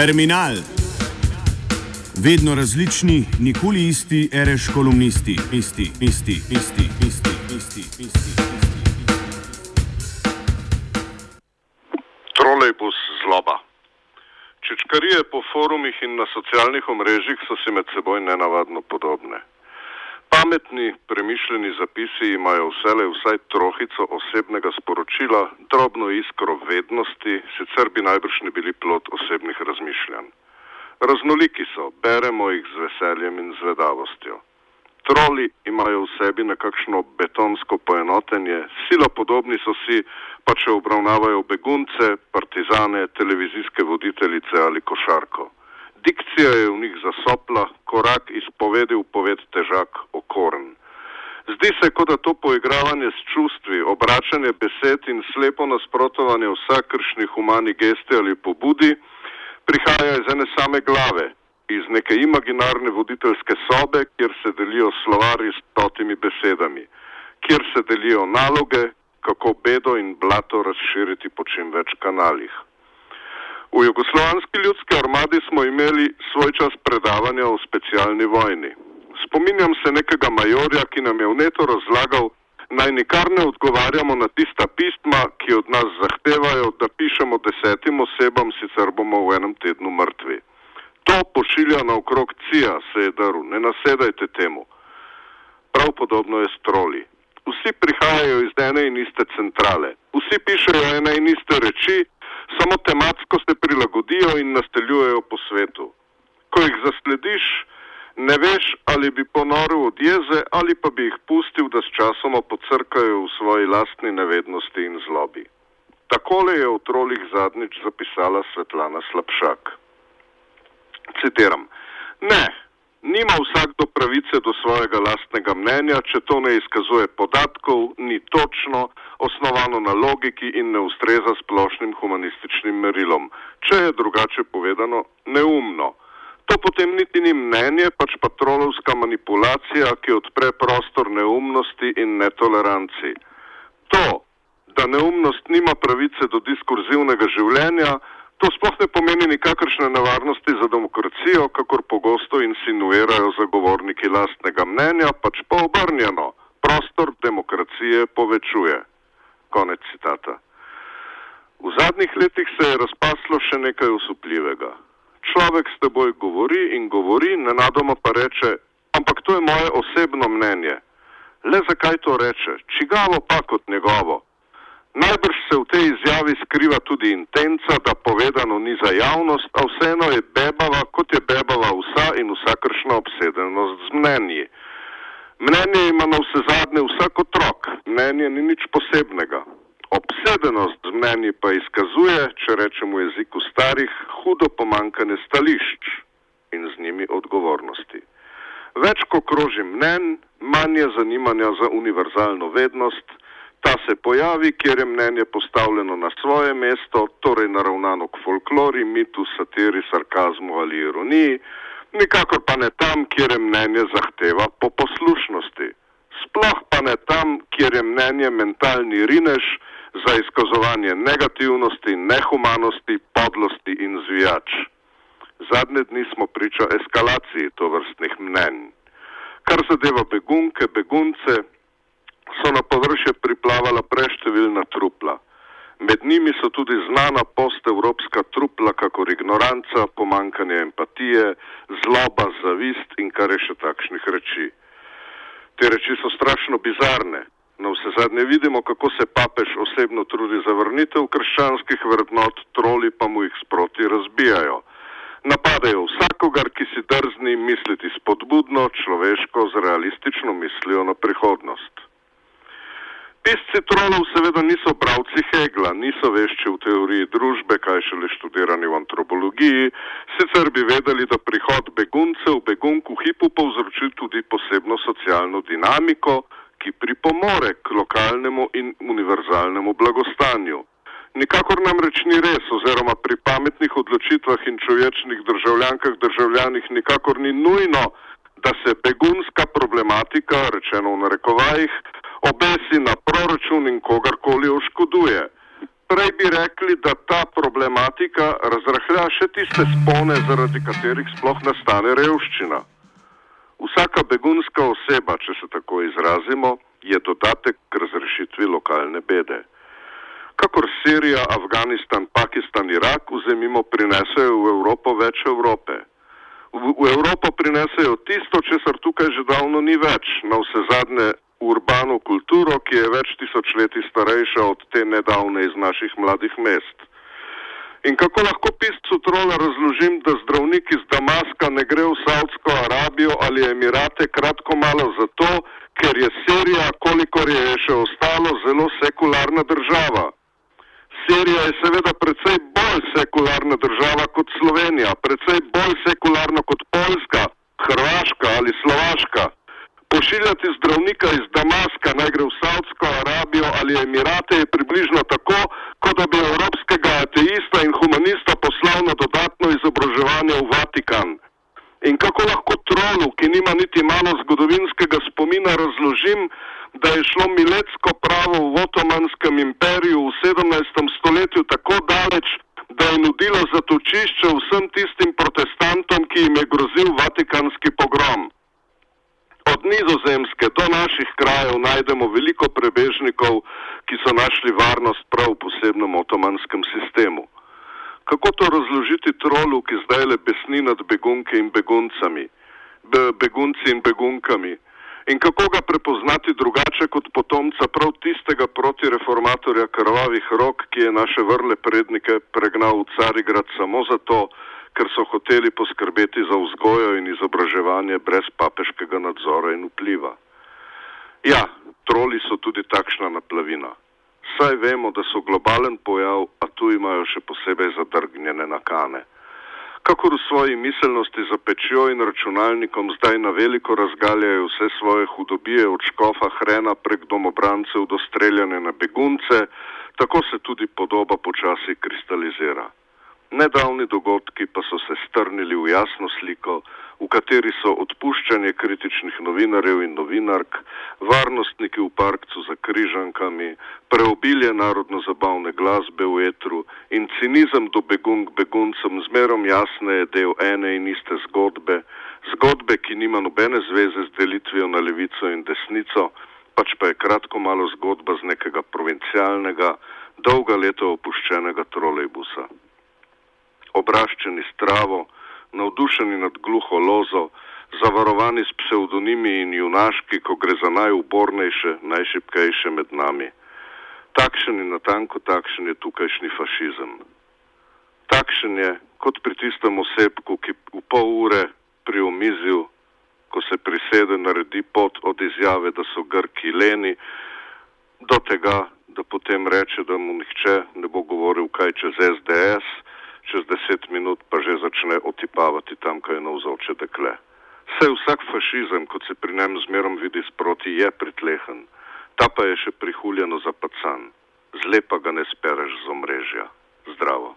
Terminal. Vedno različni, nikoli isti, reš kolumnisti, isti, isti, isti, isti, isti, isti. Trolejbus zloba. Čečkarije po forumih in na socialnih omrežjih so si med seboj nenavadno podobne. Pametni, premišljeni zapisi imajo vsele vsaj trohico osebnega sporočila, drobno iskro vednosti, sicer bi najbrž ne bili plot osebnih razmišljanj. Raznoliki so, beremo jih z veseljem in zvedavostjo. Troli imajo v sebi nekakšno betonsko poenotenje, sila podobni so si, pa če obravnavajo begunce, partizane, televizijske voditeljice ali košarko. Dikcija je v njih zasopla, korak izpovedi v poved težak, okoren. Zdi se, kot da to poigravanje s čustvi, obračanje besed in slepo nasprotovanje vsakršni humani gesti ali pobudi prihaja iz ene same glave, iz neke imaginarne voditeljske sobe, kjer se delijo slovari s stotimi besedami, kjer se delijo naloge, kako bedo in blato razširiti po čim več kanalih. V jugoslovanski ljudski armadi smo imeli svoj čas predavanja o specialni vojni. Spominjam se nekega majorja, ki nam je vneto razlagal, naj nikar ne odgovarjamo na tista pisma, ki od nas zahtevajo, da pišemo desetim osebam, sicer bomo v enem tednu mrtvi. To pošilja naokrog cija, se je daril, ne nasedajte temu. Prav podobno je s troli. Vsi prihajajo iz ene in iste centrale, vsi pišejo ene in iste reči, samo tematsko se prilagodijo in nasteljujejo po svetu. Ko jih zaslediš, ne veš, ali bi ponoril od jeze ali pa bi jih pustil, da s časoma pocrkajo v svoji lastni nevednosti in zlobi. Takole je v trolih zadnjič zapisala Svetlana Slabšak. Citiram: Ne, nima vsakdo pravice do svojega lastnega mnenja, če to ne izkazuje podatkov, ni točno, osnovano na logiki in ne ustreza splošnim humanističnim merilom. Če je drugače povedano, neumno. To potem niti ni mnenje, pač pa trolovska manipulacija, ki odpre prostor neumnosti in netoleranci. To, da neumnost nima pravice do diskurzivnega življenja, to sploh ne pomeni nikakršne nevarnosti za demokracijo, kakor pogosto insinuirajo zagovorniki lastnega mnenja, pač pa obrnjeno. Prostor demokracije povečuje. Konec citata. V zadnjih letih se je razpaslo še nekaj usupljivega. Človek s teboj govori in govori, nenadoma pa reče, ampak to je moje osebno mnenje. Le zakaj to reče? Čigavo pa kot njegovo? Najbrž se v tej izjavi skriva tudi intenca, da povedano ni za javnost, a vseeno je bebava, kot je bebava vsa in vsakršna obsedenost z mnenji. Mnenje ima na vse zadnje vsak otrok, mnenje ni nič posebnega. Obsedenost z mnenji pa izkazuje, če rečemo v jeziku starih, hudo pomankanje stališč in z njimi odgovornosti. Več ko kroži mnen, manj je zanimanja za univerzalno vednost, ta se pojavi, kjer je mnenje postavljeno na svoje mesto, torej naravnano k folklori, mitu, satiri, sarkazmu ali ironiji, nikakor pa ne tam, kjer je mnenje zahteva po poslušnosti. Sploh pa ne tam, kjer je mnenje mentalni rinež za izkazovanje negativnosti, nehumanosti, podlosti in zvijač. Zadnje dni smo priča eskalaciji tovrstnih mnenj. Kar zadeva begunke, begunce, so na površje priplavala preštevilna trupla. Med njimi so tudi znana postevropska trupla, kakor ignoranca, pomankanje empatije, zloba, zavist in kar je še takšnih reči. Te reči so strašno bizarne. Na vse zadnje vidimo, kako se papež osebno trudi za vrnitev krščanskih vrednot, troli pa mu jih sproti razbijajo. Napadajo vsakogar, ki si drzni misliti spodbudno, človeško, z realistično mislijo na prihodnost. Pisci trolov seveda niso bravci Hegla, niso vešči v teoriji družbe, kaj šele študirani v antropologiji, sicer bi vedeli, da prihod beguncev begunku hipu povzroči tudi posebno socialno dinamiko, ki pripomore k lokalnemu in univerzalnemu blagostanju. Nikakor namreč ni res, oziroma pri pametnih odločitvah in človečnih državljankah državljanih nikakor ni nujno, da se begunska problematika, rečeno v narekovajih, obesi na proračun in kogarkoli oškoduje. prej bi rekli, da ta problematika razrahlja še tiste spone, zaradi katerih sploh nastane revščina. Vsaka begunska oseba, če se tako izrazimo, je dodatek k razrešitvi lokalne bede. Kakor Sirija, Afganistan, Pakistan, Irak, vzemimo, prinesejo v Evropo več Evrope. V, v Evropo prinesejo tisto, česar tukaj že davno ni več, na vse zadnje urbano kulturo, ki je več tisočletij starejša od te nedavne iz naših mladih mest. In kako lahko piscu trola razložim, da zdravnik iz Damaska ne gre v Saudsko Arabijo ali Emirate kratko malo zato, ker je Sirija, kolikor je še ostalo, zelo sekularna država. Sirija je seveda precej bolj sekularna država kot Slovenija, precej bolj sekularna kot Poljska, Hrvaška ali Slovaška. Pošiljati zdravnika iz Damaska naj gre v Saudsko Arabijo ali Emirate je približno tako, kot da bi evropskega ateista in humanista poslal na dodatno izobraževanje v Vatikan. In kako lahko trolu, ki nima niti malo zgodovinskega spomina, razložim, da je šlo miletsko pravo v Otomanskem imperiju v 17. stoletju tako daleč, da je nudilo zatočišče vsem tistim protestantom, ki jim je grozil vatikanski pogrom. Od nizozemske do naših krajev najdemo veliko prebežnikov, ki so našli varnost prav v posebnem otomanskem sistemu. Kako to razložiti trolu, ki zdaj le besni nad begunke in beguncami, be, begunci in begunkami? In kako ga prepoznati drugače kot potomca prav tistega protireformatorja krvavih rok, ki je naše vrle prednike pregnal v Carigrad samo zato, ker so hoteli poskrbeti za vzgojo in izobraževanje brez papeškega nadzora in vpliva. Ja, troli so tudi takšna naplavina. Saj vemo, da so globalen pojav, a tu imajo še posebej zadrgnjene nakane. Kakor v svoji miselnosti za pečjo in računalnikom zdaj na veliko razgaljajo vse svoje hudobije od škofa hrena prek domobrancev do streljane na begunce, tako se tudi podoba počasi kristalizira. Nedavni dogodki pa so se strnili v jasno sliko, v kateri so odpuščanje kritičnih novinarjev in novinark, varnostniki v parkcu za križankami, preobilje narodno-zabavne glasbe v etru in cinizem do begunk beguncem zmerom jasne je del ene in iste zgodbe, zgodbe, ki nima nobene zveze z delitvijo na levico in desnico, pač pa je kratko malo zgodba z nekega provincialnega, dolga leta opuščenega trolejbusa obraščeni s travo, navdušeni nad gluho lozo, zavarovani s psevdonimi in junaški, ko gre za najubornejše, najšipkejše med nami. Takšen in natanko takšen je tukajšnji fašizem. Takšen je kot pri tistem osebku, ki v pol ure pri omizju, ko se prisede, naredi pot od izjave, da so Grki leni, do tega, da potem reče, da mu nihče ne bo govoril kaj čez SDS, čez deset minut pa že začne otipavati tam, kaj je navzoče dekle. Vse vsak fašizem, kot se pri njem zmerom vidi sproti, je pritlehen, ta pa je še prihuljeno zapacan, zle pa ga ne spereš z omrežja. Zdravo.